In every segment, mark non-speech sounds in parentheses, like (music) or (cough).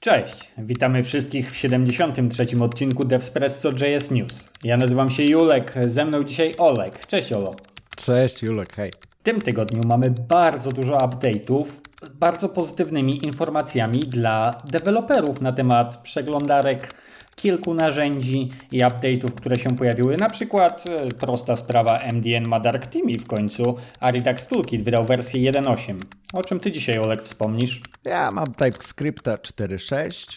Cześć, witamy wszystkich w 73. odcinku Devspresso JS News. Ja nazywam się Julek, ze mną dzisiaj Olek. Cześć Olo. Cześć Julek, hej. Tym tygodniu mamy bardzo dużo update'ów, bardzo pozytywnymi informacjami dla deweloperów na temat przeglądarek, kilku narzędzi i update'ów, które się pojawiły. Na przykład e, prosta sprawa MDN ma Dark w końcu Aridax Toolkit wydał wersję 1.8. O czym ty dzisiaj, Olek, wspomnisz? Ja mam TypeScripta 4.6,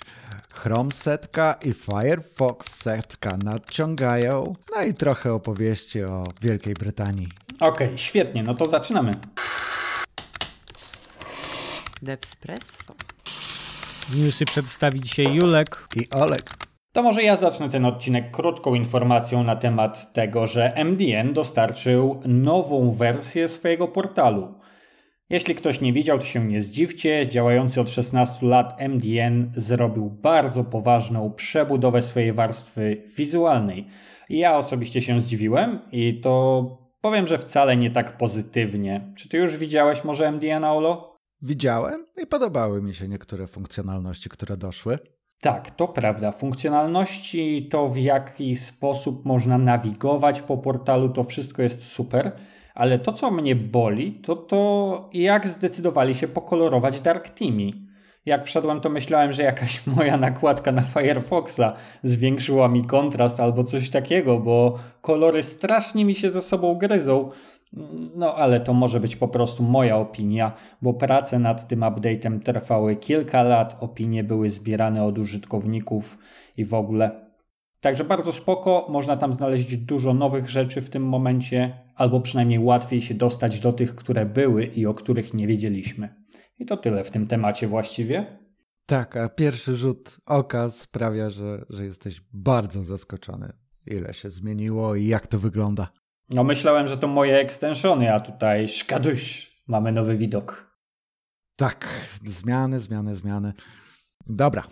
Chrome setka i Firefox setka nadciągają, no i trochę opowieści o Wielkiej Brytanii. Okej, okay, świetnie, no to zaczynamy. Devspresso. Newsy przedstawi dzisiaj Julek i Olek. To może ja zacznę ten odcinek krótką informacją na temat tego, że MDN dostarczył nową wersję swojego portalu. Jeśli ktoś nie widział, to się nie zdziwcie. Działający od 16 lat MDN zrobił bardzo poważną przebudowę swojej warstwy wizualnej. Ja osobiście się zdziwiłem i to powiem, że wcale nie tak pozytywnie. Czy ty już widziałeś może MDN, Olo? Widziałem i podobały mi się niektóre funkcjonalności, które doszły. Tak, to prawda. Funkcjonalności, to w jaki sposób można nawigować po portalu, to wszystko jest super. Ale to, co mnie boli, to to, jak zdecydowali się pokolorować Dark Teamy. Jak wszedłem, to myślałem, że jakaś (laughs) moja nakładka na Firefoxa zwiększyła mi kontrast albo coś takiego, bo kolory strasznie mi się ze sobą gryzą. No ale to może być po prostu moja opinia, bo prace nad tym update'em trwały kilka lat, opinie były zbierane od użytkowników i w ogóle. Także bardzo spoko, można tam znaleźć dużo nowych rzeczy w tym momencie, albo przynajmniej łatwiej się dostać do tych, które były i o których nie wiedzieliśmy. I to tyle w tym temacie właściwie. Tak, a pierwszy rzut oka sprawia, że, że jesteś bardzo zaskoczony, ile się zmieniło i jak to wygląda. No myślałem, że to moje ekstensiony, a tutaj szkaduś, mamy nowy widok. Tak, zmiany, zmiany, zmiany. Dobra,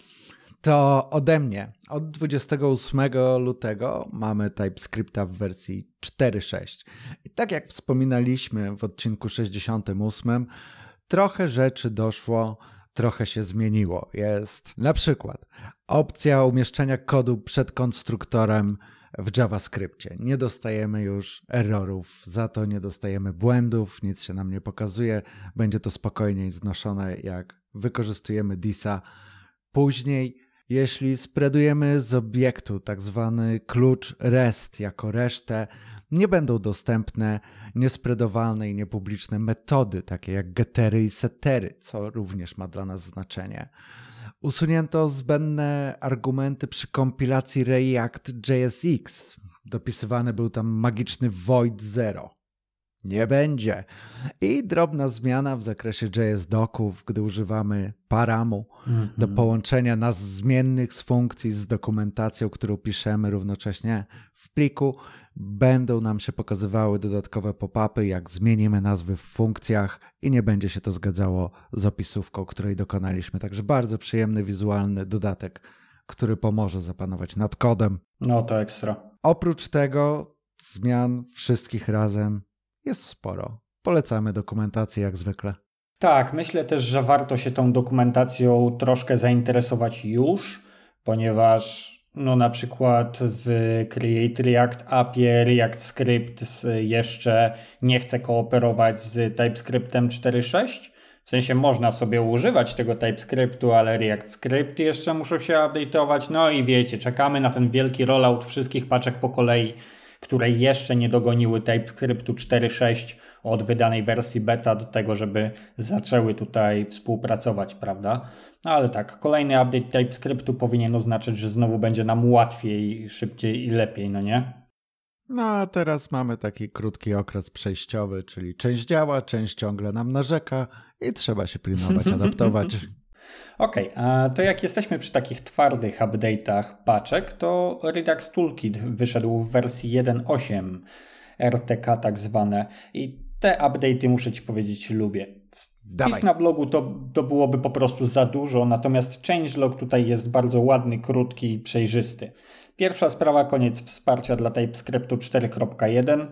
to ode mnie. Od 28 lutego mamy TypeScripta w wersji 4.6. I tak jak wspominaliśmy w odcinku 68, trochę rzeczy doszło, trochę się zmieniło. Jest na przykład opcja umieszczenia kodu przed konstruktorem w JavaScriptie. Nie dostajemy już errorów, za to nie dostajemy błędów, nic się nam nie pokazuje. Będzie to spokojniej znoszone, jak wykorzystujemy DISa. Później, jeśli spredujemy z obiektu tak zwany klucz REST jako resztę, nie będą dostępne niespredowalne i niepubliczne metody, takie jak gettery i settery, co również ma dla nas znaczenie. Usunięto zbędne argumenty przy kompilacji React JSX. Dopisywany był tam magiczny void zero. Nie będzie. I drobna zmiana w zakresie JS-doków, gdy używamy paramu mm -hmm. do połączenia nas zmiennych z funkcji z dokumentacją, którą piszemy równocześnie w pliku, będą nam się pokazywały dodatkowe pop-upy, jak zmienimy nazwy w funkcjach i nie będzie się to zgadzało z opisówką, której dokonaliśmy. Także bardzo przyjemny wizualny dodatek, który pomoże zapanować nad kodem. No to ekstra. Oprócz tego zmian wszystkich razem jest sporo. Polecamy dokumentację jak zwykle. Tak, myślę też, że warto się tą dokumentacją troszkę zainteresować już, ponieważ no na przykład w Create React API React Script jeszcze nie chce kooperować z TypeScriptem 4.6. W sensie można sobie używać tego TypeScriptu, ale React Script jeszcze muszą się update'ować. No i wiecie, czekamy na ten wielki rollout wszystkich paczek po kolei które jeszcze nie dogoniły TypeScriptu 4.6 od wydanej wersji beta do tego, żeby zaczęły tutaj współpracować, prawda? No ale tak, kolejny update TypeScriptu powinien oznaczać, że znowu będzie nam łatwiej, szybciej i lepiej, no nie? No a teraz mamy taki krótki okres przejściowy, czyli część działa, część ciągle nam narzeka i trzeba się pilnować, (laughs) adaptować. Okej, okay, to jak jesteśmy przy takich twardych update'ach paczek, to Redux Toolkit wyszedł w wersji 1.8 RTK tak zwane i te update'y muszę Ci powiedzieć lubię. Wpis na blogu to, to byłoby po prostu za dużo, natomiast changelog tutaj jest bardzo ładny, krótki i przejrzysty. Pierwsza sprawa, koniec wsparcia dla TypeScriptu 4.1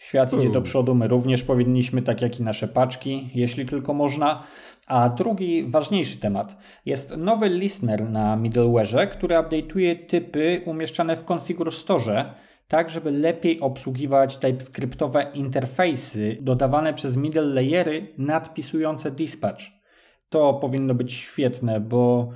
Świat idzie do przodu, my również powinniśmy, tak jak i nasze paczki, jeśli tylko można. A drugi, ważniejszy temat. Jest nowy listener na middleware'ze, który update'uje typy umieszczane w Configure Store, tak żeby lepiej obsługiwać TypeScriptowe interfejsy dodawane przez middle layery nadpisujące dispatch. To powinno być świetne, bo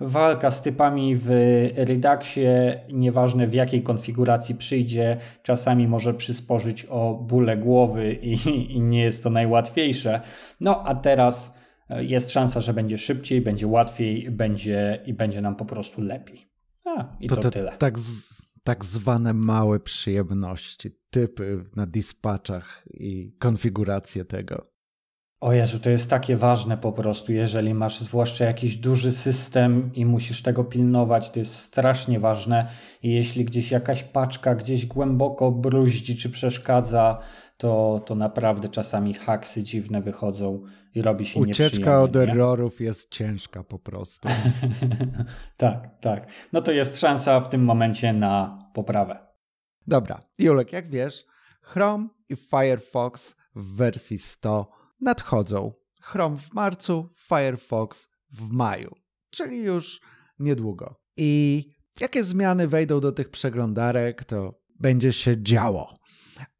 walka z typami w Reduxie, nieważne w jakiej konfiguracji przyjdzie, czasami może przysporzyć o bóle głowy i, i nie jest to najłatwiejsze. No a teraz e, jest szansa, że będzie szybciej, będzie łatwiej będzie i będzie nam po prostu lepiej. A, i to, to te, tyle. Tak, z, tak zwane małe przyjemności, typy na dispatchach i konfigurację tego. O Jezu, to jest takie ważne po prostu, jeżeli masz zwłaszcza jakiś duży system i musisz tego pilnować, to jest strasznie ważne. I jeśli gdzieś jakaś paczka gdzieś głęboko bruździ czy przeszkadza, to, to naprawdę czasami haksy dziwne wychodzą i robi się Ucieczka od errorów jest ciężka po prostu. (laughs) tak, tak. No to jest szansa w tym momencie na poprawę. Dobra, Julek, jak wiesz, Chrome i Firefox w wersji 100 nadchodzą. Chrome w marcu, Firefox w maju, czyli już niedługo. I jakie zmiany wejdą do tych przeglądarek, to będzie się działo.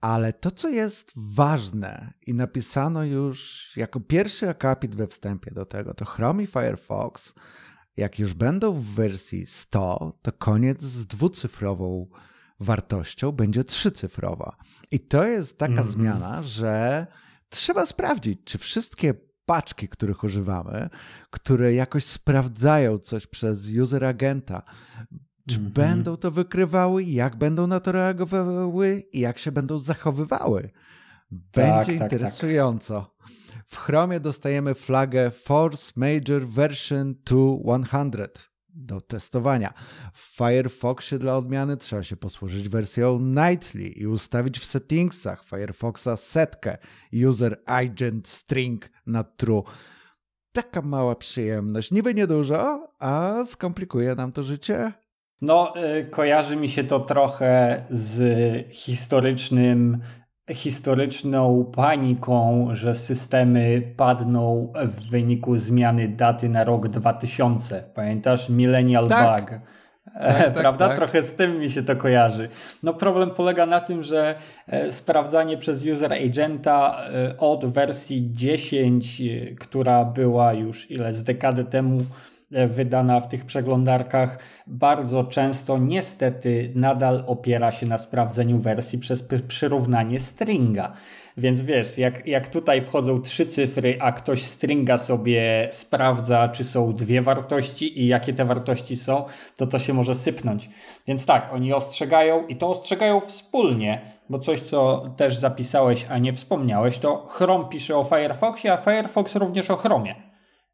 Ale to, co jest ważne i napisano już jako pierwszy akapit we wstępie do tego, to Chrome i Firefox, jak już będą w wersji 100, to koniec z dwucyfrową wartością będzie trzycyfrowa. I to jest taka mm -hmm. zmiana, że trzeba sprawdzić, czy wszystkie paczki, których używamy, które jakoś sprawdzają coś przez user agenta, czy mm -hmm. będą to wykrywały, jak będą na to reagowały i jak się będą zachowywały. Będzie tak, interesująco. Tak, tak. W Chromie dostajemy flagę Force Major Version 2100 do testowania. W Firefoxie dla odmiany trzeba się posłużyć wersją Nightly i ustawić w settingsach Firefoxa setkę user agent string na true. Taka mała przyjemność. Niby niedużo, a skomplikuje nam to życie. No, y, kojarzy mi się to trochę z historycznym historyczną paniką, że systemy padną w wyniku zmiany daty na rok 2000. Pamiętasz? Millennial tak. Bug. Tak, (laughs) tak, Prawda? Tak. Trochę z tym mi się to kojarzy. No problem polega na tym, że e, sprawdzanie przez user agenta e, od wersji 10, e, która była już ile z dekady temu wydana w tych przeglądarkach bardzo często niestety nadal opiera się na sprawdzeniu wersji przez przyrównanie stringa. Więc wiesz, jak, jak tutaj wchodzą trzy cyfry, a ktoś stringa sobie sprawdza, czy są dwie wartości i jakie te wartości są, to to się może sypnąć. Więc tak, oni ostrzegają i to ostrzegają wspólnie, bo coś, co też zapisałeś, a nie wspomniałeś, to Chrome pisze o Firefoxie, a Firefox również o Chromie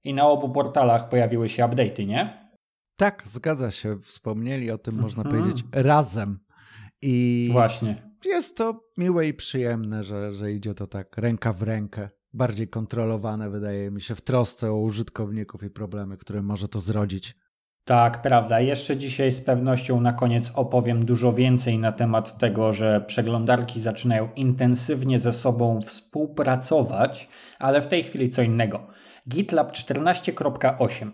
i na obu portalach pojawiły się update'y, nie? Tak, zgadza się. Wspomnieli o tym, można mhm. powiedzieć, razem. I Właśnie. Jest to miłe i przyjemne, że, że idzie to tak ręka w rękę. Bardziej kontrolowane, wydaje mi się, w trosce o użytkowników i problemy, które może to zrodzić. Tak, prawda. Jeszcze dzisiaj z pewnością na koniec opowiem dużo więcej na temat tego, że przeglądarki zaczynają intensywnie ze sobą współpracować, ale w tej chwili co innego. GitLab 14.8.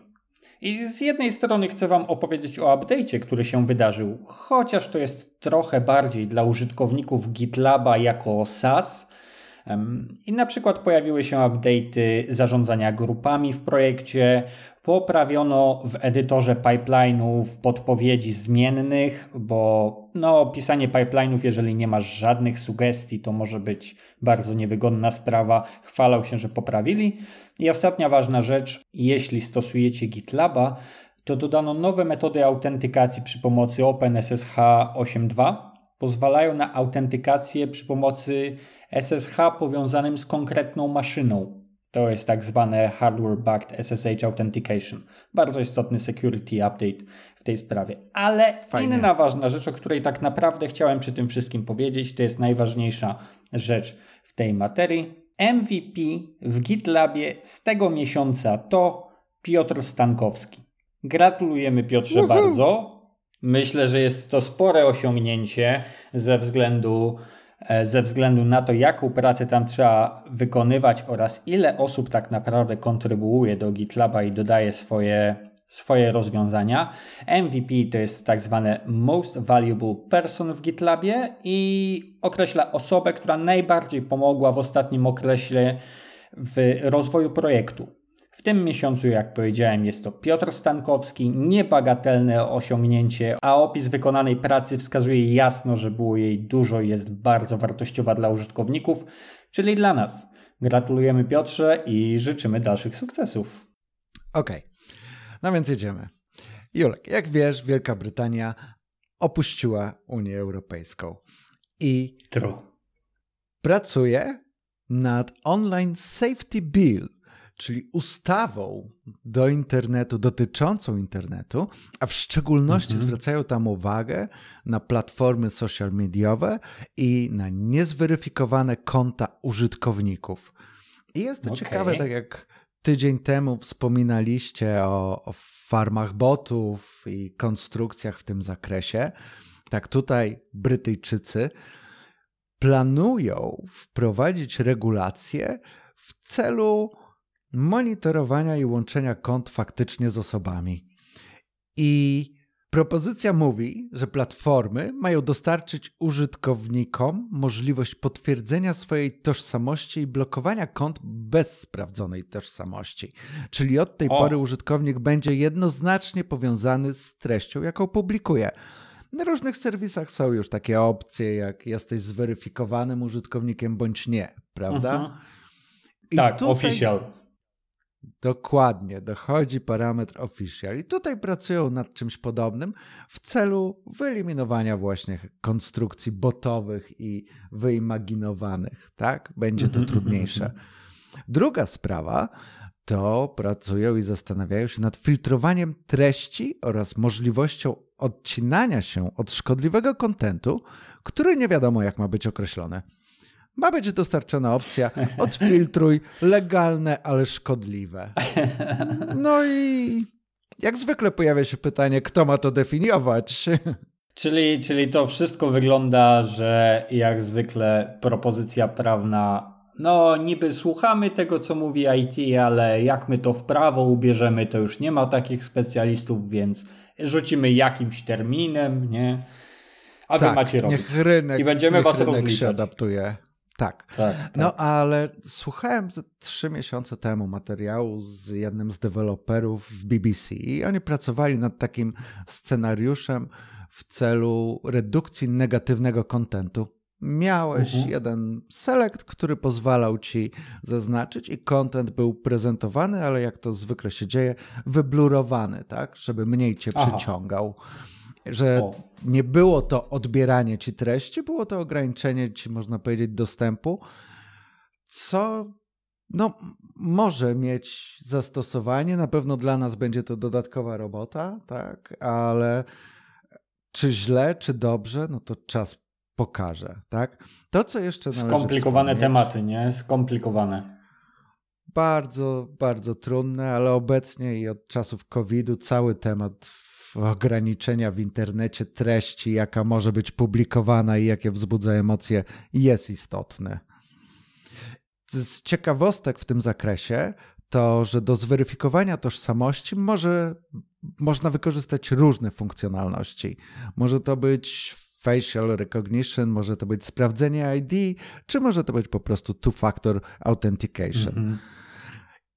I z jednej strony chcę Wam opowiedzieć o update'cie, który się wydarzył, chociaż to jest trochę bardziej dla użytkowników GitLaba jako SaaS. I na przykład pojawiły się update'y zarządzania grupami w projekcie, poprawiono w edytorze pipeline'ów podpowiedzi zmiennych, bo no, pisanie pipeline'ów, jeżeli nie masz żadnych sugestii, to może być bardzo niewygodna sprawa. Chwalał się, że poprawili. I ostatnia ważna rzecz, jeśli stosujecie GitLaba, to dodano nowe metody autentykacji przy pomocy OpenSSH 8.2. Pozwalają na autentykację przy pomocy SSH powiązanym z konkretną maszyną. To jest tak zwane Hardware-Backed SSH Authentication. Bardzo istotny security update w tej sprawie. Ale Fajnie. inna ważna rzecz, o której tak naprawdę chciałem przy tym wszystkim powiedzieć, to jest najważniejsza rzecz w tej materii. MVP w GitLabie z tego miesiąca to Piotr Stankowski. Gratulujemy Piotrze bardzo. Myślę, że jest to spore osiągnięcie ze względu ze względu na to, jaką pracę tam trzeba wykonywać oraz ile osób tak naprawdę kontrybuuje do GitLaba i dodaje swoje, swoje rozwiązania. MVP to jest tak zwane Most Valuable Person w GitLabie i określa osobę, która najbardziej pomogła w ostatnim okresie w rozwoju projektu. W tym miesiącu, jak powiedziałem, jest to Piotr Stankowski, niebagatelne osiągnięcie, a opis wykonanej pracy wskazuje jasno, że było jej dużo i jest bardzo wartościowa dla użytkowników, czyli dla nas. Gratulujemy Piotrze i życzymy dalszych sukcesów. Okej, okay. no więc jedziemy. Julek, jak wiesz, Wielka Brytania opuściła Unię Europejską i True. pracuje nad Online Safety Bill, czyli ustawą do internetu, dotyczącą internetu, a w szczególności mhm. zwracają tam uwagę na platformy social mediowe i na niezweryfikowane konta użytkowników. I jest to okay. ciekawe, tak jak tydzień temu wspominaliście o, o farmach botów i konstrukcjach w tym zakresie. Tak tutaj Brytyjczycy planują wprowadzić regulacje w celu monitorowania i łączenia kont faktycznie z osobami. I propozycja mówi, że platformy mają dostarczyć użytkownikom możliwość potwierdzenia swojej tożsamości i blokowania kont bez sprawdzonej tożsamości. Czyli od tej o. pory użytkownik będzie jednoznacznie powiązany z treścią, jaką publikuje. Na różnych serwisach są już takie opcje, jak jesteś zweryfikowanym użytkownikiem bądź nie, prawda? Mhm. tak, tutaj... official. Dokładnie, dochodzi parametr official. I tutaj pracują nad czymś podobnym w celu wyeliminowania właśnie konstrukcji botowych i wyimaginowanych. Tak? Będzie to mhm, mhm, trudniejsze. Mhm. Druga sprawa to pracują i zastanawiają się nad filtrowaniem treści oraz możliwością odcinania się od szkodliwego kontentu, który nie wiadomo jak ma być określony. Ma być dostarczona opcja odfiltruj legalne, ale szkodliwe. No i jak zwykle pojawia się pytanie, kto ma to definiować? Czyli, czyli to wszystko wygląda, że jak zwykle propozycja prawna, no niby słuchamy tego, co mówi IT, ale jak my to w prawo ubierzemy, to już nie ma takich specjalistów, więc rzucimy jakimś terminem, nie? A tak, wy macie robić. Niech rynek, I będziemy niech was rynek rozliczać. się adaptuje. Tak. tak, tak. No ale słuchałem trzy miesiące temu materiału z jednym z deweloperów w BBC i oni pracowali nad takim scenariuszem w celu redukcji negatywnego kontentu. Miałeś uh mhm. -huh. jeden select, który pozwalał ci zaznaczyć i content był prezentowany, ale jak to zwykle się dzieje, wyblurowany, tak, żeby mniej cię Aha. przyciągał że o. nie było to odbieranie ci treści, było to ograniczenie ci, można powiedzieć, dostępu, co no, może mieć zastosowanie. Na pewno dla nas będzie to dodatkowa robota, tak, ale czy źle, czy dobrze, no to czas pokaże, tak? To, co jeszcze należy Skomplikowane tematy, nie? Skomplikowane. Bardzo, bardzo trudne, ale obecnie i od czasów COVID-u cały temat ograniczenia w internecie treści, jaka może być publikowana i jakie wzbudza emocje, jest istotny. Z ciekawostek w tym zakresie to, że do zweryfikowania tożsamości może, można wykorzystać różne funkcjonalności. Może to być facial recognition, może to być sprawdzenie ID, czy może to być po prostu two-factor authentication. Mm -hmm.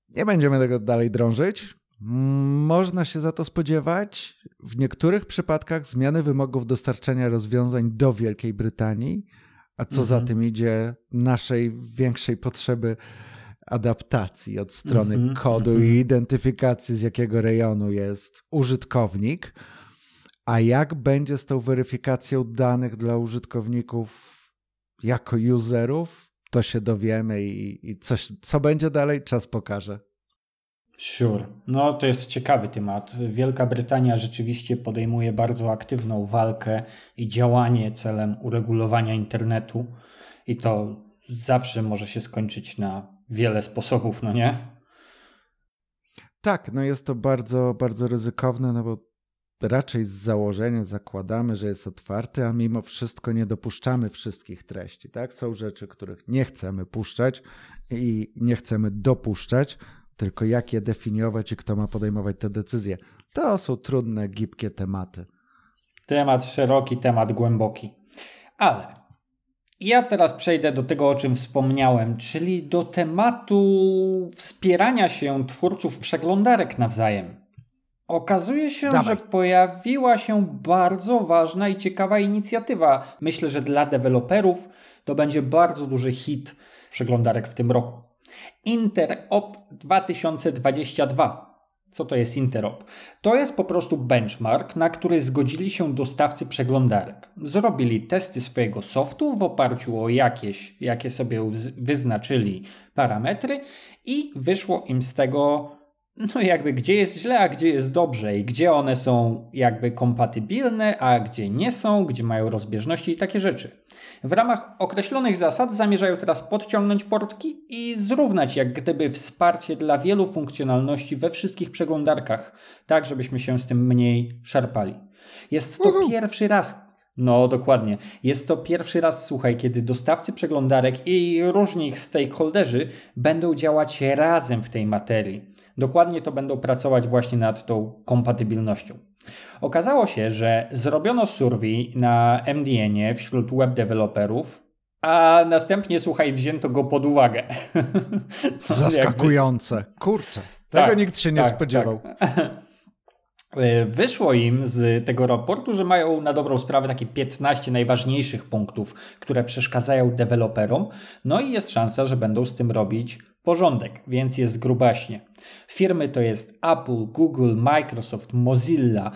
Nie będziemy tego dalej drążyć. Można się za to spodziewać w niektórych przypadkach zmiany wymogów dostarczania rozwiązań do Wielkiej Brytanii, a co mhm. za tym idzie, naszej większej potrzeby adaptacji od strony mhm. kodu mhm. i identyfikacji, z jakiego rejonu jest użytkownik. A jak będzie z tą weryfikacją danych dla użytkowników jako userów, to się dowiemy i, i coś, co będzie dalej, czas pokaże. Sure. No to jest ciekawy temat. Wielka Brytania rzeczywiście podejmuje bardzo aktywną walkę i działanie celem uregulowania internetu i to zawsze może się skończyć na wiele sposobów, no nie? Tak, no jest to bardzo, bardzo ryzykowne, no bo raczej z założenia zakładamy, że jest otwarty, a mimo wszystko nie dopuszczamy wszystkich treści. Tak? Są rzeczy, których nie chcemy puszczać i nie chcemy dopuszczać, tylko jak je definiować i kto ma podejmować te decyzje. To są trudne, gibkie tematy. Temat szeroki, temat głęboki. Ale ja teraz przejdę do tego, o czym wspomniałem, czyli do tematu wspierania się twórców przeglądarek nawzajem. Okazuje się, Dawaj. że pojawiła się bardzo ważna i ciekawa inicjatywa. Myślę, że dla deweloperów to będzie bardzo duży hit przeglądarek w tym roku. Interop 2022. Co to jest Interop? To jest po prostu benchmark, na który zgodzili się dostawcy przeglądarek. Zrobili testy swojego softu w oparciu o jakieś, jakie sobie wyznaczyli parametry i wyszło im z tego no jakby gdzie jest źle, a gdzie jest dobrze i gdzie one są jakby kompatybilne, a gdzie nie są, gdzie mają rozbieżności i takie rzeczy. W ramach określonych zasad zamierzają teraz podciągnąć portki i zrównać jak gdyby wsparcie dla wielu funkcjonalności we wszystkich przeglądarkach, tak żebyśmy się z tym mniej szarpali. Jest to Uhu. pierwszy raz, no, dokładnie. Jest to pierwszy raz, słuchaj, kiedy dostawcy przeglądarek i różni ich stakeholderzy będą działać razem w tej materii. Dokładnie to będą pracować właśnie nad tą kompatybilnością. Okazało się, że zrobiono survey na MDN-ie wśród web deweloperów, a następnie, słuchaj, wzięto go pod uwagę. (laughs) Co Zaskakujące. Jakby... Kurczę, tego tak, nikt się nie tak, spodziewał. Tak. (laughs) Wyszło im z tego raportu, że mają na dobrą sprawę takie 15 najważniejszych punktów, które przeszkadzają deweloperom, no i jest szansa, że będą z tym robić porządek, więc jest grubaśnie. Firmy to jest Apple, Google, Microsoft, Mozilla,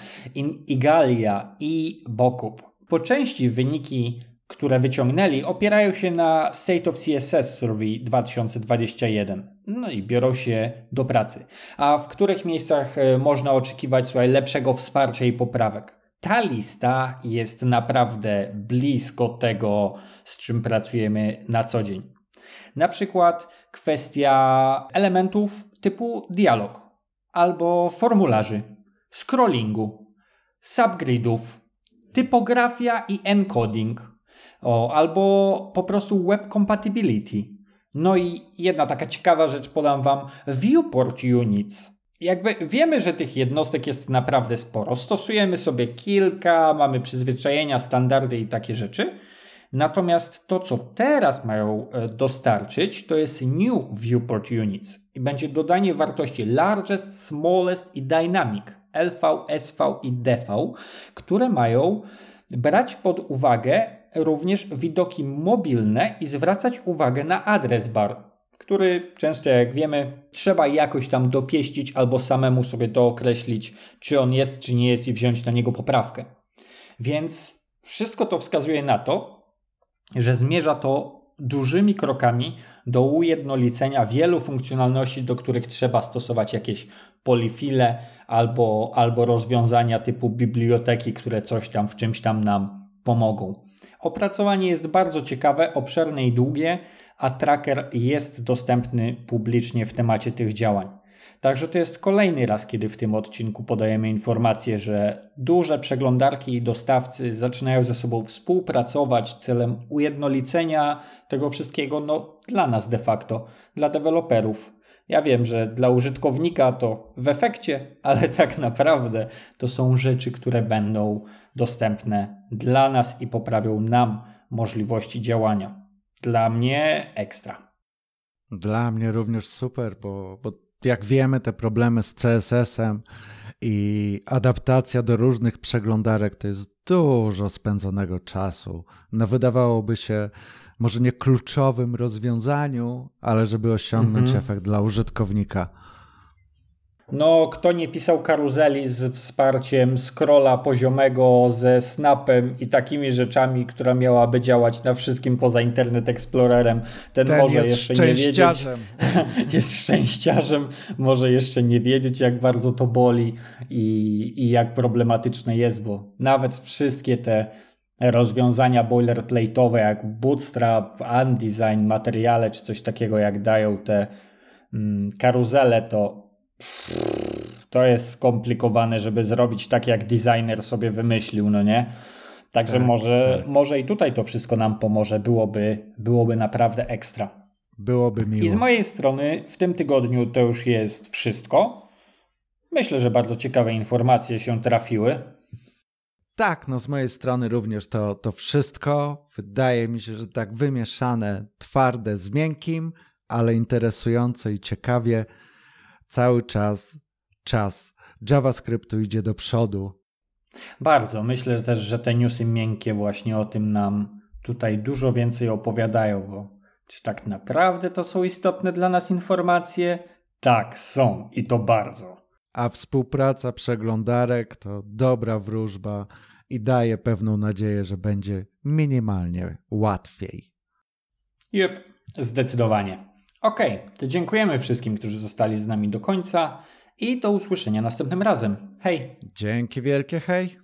Igalia i Bokup. Po części wyniki, które wyciągnęli, opierają się na State of CSS Survey 2021. No i biorą się do pracy. A w których miejscach e, można oczekiwać słuchaj, lepszego wsparcia i poprawek? Ta lista jest naprawdę blisko tego, z czym pracujemy na co dzień. Na przykład kwestia elementów typu dialog albo formularzy, scrollingu, subgridów, typografia i encoding, o, albo po prostu web compatibility. No i jedna taka ciekawa rzecz podam Wam: viewport units. Jakby wiemy, że tych jednostek jest naprawdę sporo. Stosujemy sobie kilka, mamy przyzwyczajenia, standardy i takie rzeczy. Natomiast to, co teraz mają e, dostarczyć, to jest New Viewport Units i będzie dodanie wartości Largest, Smallest i Dynamic LV, SV i DV, które mają brać pod uwagę również widoki mobilne i zwracać uwagę na adres bar, który często, jak wiemy, trzeba jakoś tam dopieścić albo samemu sobie dookreślić, czy on jest, czy nie jest i wziąć na niego poprawkę. Więc wszystko to wskazuje na to, że zmierza to dużymi krokami do ujednolicenia wielu funkcjonalności, do których trzeba stosować jakieś polifile albo, albo rozwiązania typu biblioteki, które coś tam w czymś tam nam pomogą. Opracowanie jest bardzo ciekawe, obszerne i długie, a tracker jest dostępny publicznie w temacie tych działań. Także to jest kolejny raz, kiedy w tym odcinku podajemy informację, że duże przeglądarki i dostawcy zaczynają ze sobą współpracować celem ujednolicenia tego wszystkiego, no dla nas de facto, dla deweloperów. Ja wiem, że dla użytkownika to w efekcie, ale (laughs) tak naprawdę to są rzeczy, które będą dostępne dla nas i poprawią nam możliwości działania. Dla mnie ekstra. Dla mnie również super, bo, bo jak wiemy, te problemy z CSS-em i adaptacja do różnych przeglądarek to jest dużo spędzonego czasu. No wydawałoby się, może nie kluczowym rozwiązaniu, ale żeby osiągnąć mhm. efekt dla użytkownika no, kto nie pisał karuzeli z wsparciem scrolla poziomego, ze snapem i takimi rzeczami, która miałaby działać na wszystkim poza Internet Explorerem, ten, ten może jeszcze nie wiedzieć. (laughs) jest szczęściarzem, może jeszcze nie wiedzieć, jak bardzo to boli i, i jak problematyczne jest, bo nawet wszystkie te rozwiązania boilerplate'owe jak Bootstrap, Undesign, materiale czy coś takiego, jak dają te mm, karuzele, to to jest skomplikowane, żeby zrobić tak, jak designer sobie wymyślił, no nie? Także Tak, może, tak. może i tutaj to wszystko nam pomoże, byłoby, byłoby naprawdę ekstra. Byłoby miło. I z mojej strony w tym tygodniu to już jest wszystko. Myślę, że bardzo ciekawe informacje się trafiły. Tak, no z mojej strony również to, to wszystko. Wydaje mi się, że tak wymieszane, twarde z miękkim, ale interesująco i ciekawie. Cały czas czas JavaScriptu idzie do przodu. Bardzo. Myślę też, że te newsy miękkie właśnie o tym nam tutaj dużo więcej opowiadają, bo czy tak naprawdę to są istotne dla nas informacje? Tak, są i to bardzo. A współpraca przeglądarek to dobra wróżba i daje pewną nadzieję, że będzie minimalnie łatwiej. Jep, zdecydowanie. Okej, to dziękujemy wszystkim, którzy zostali z nami do końca i do usłyszenia następnym razem. Hej! Dzięki wielkie, hej!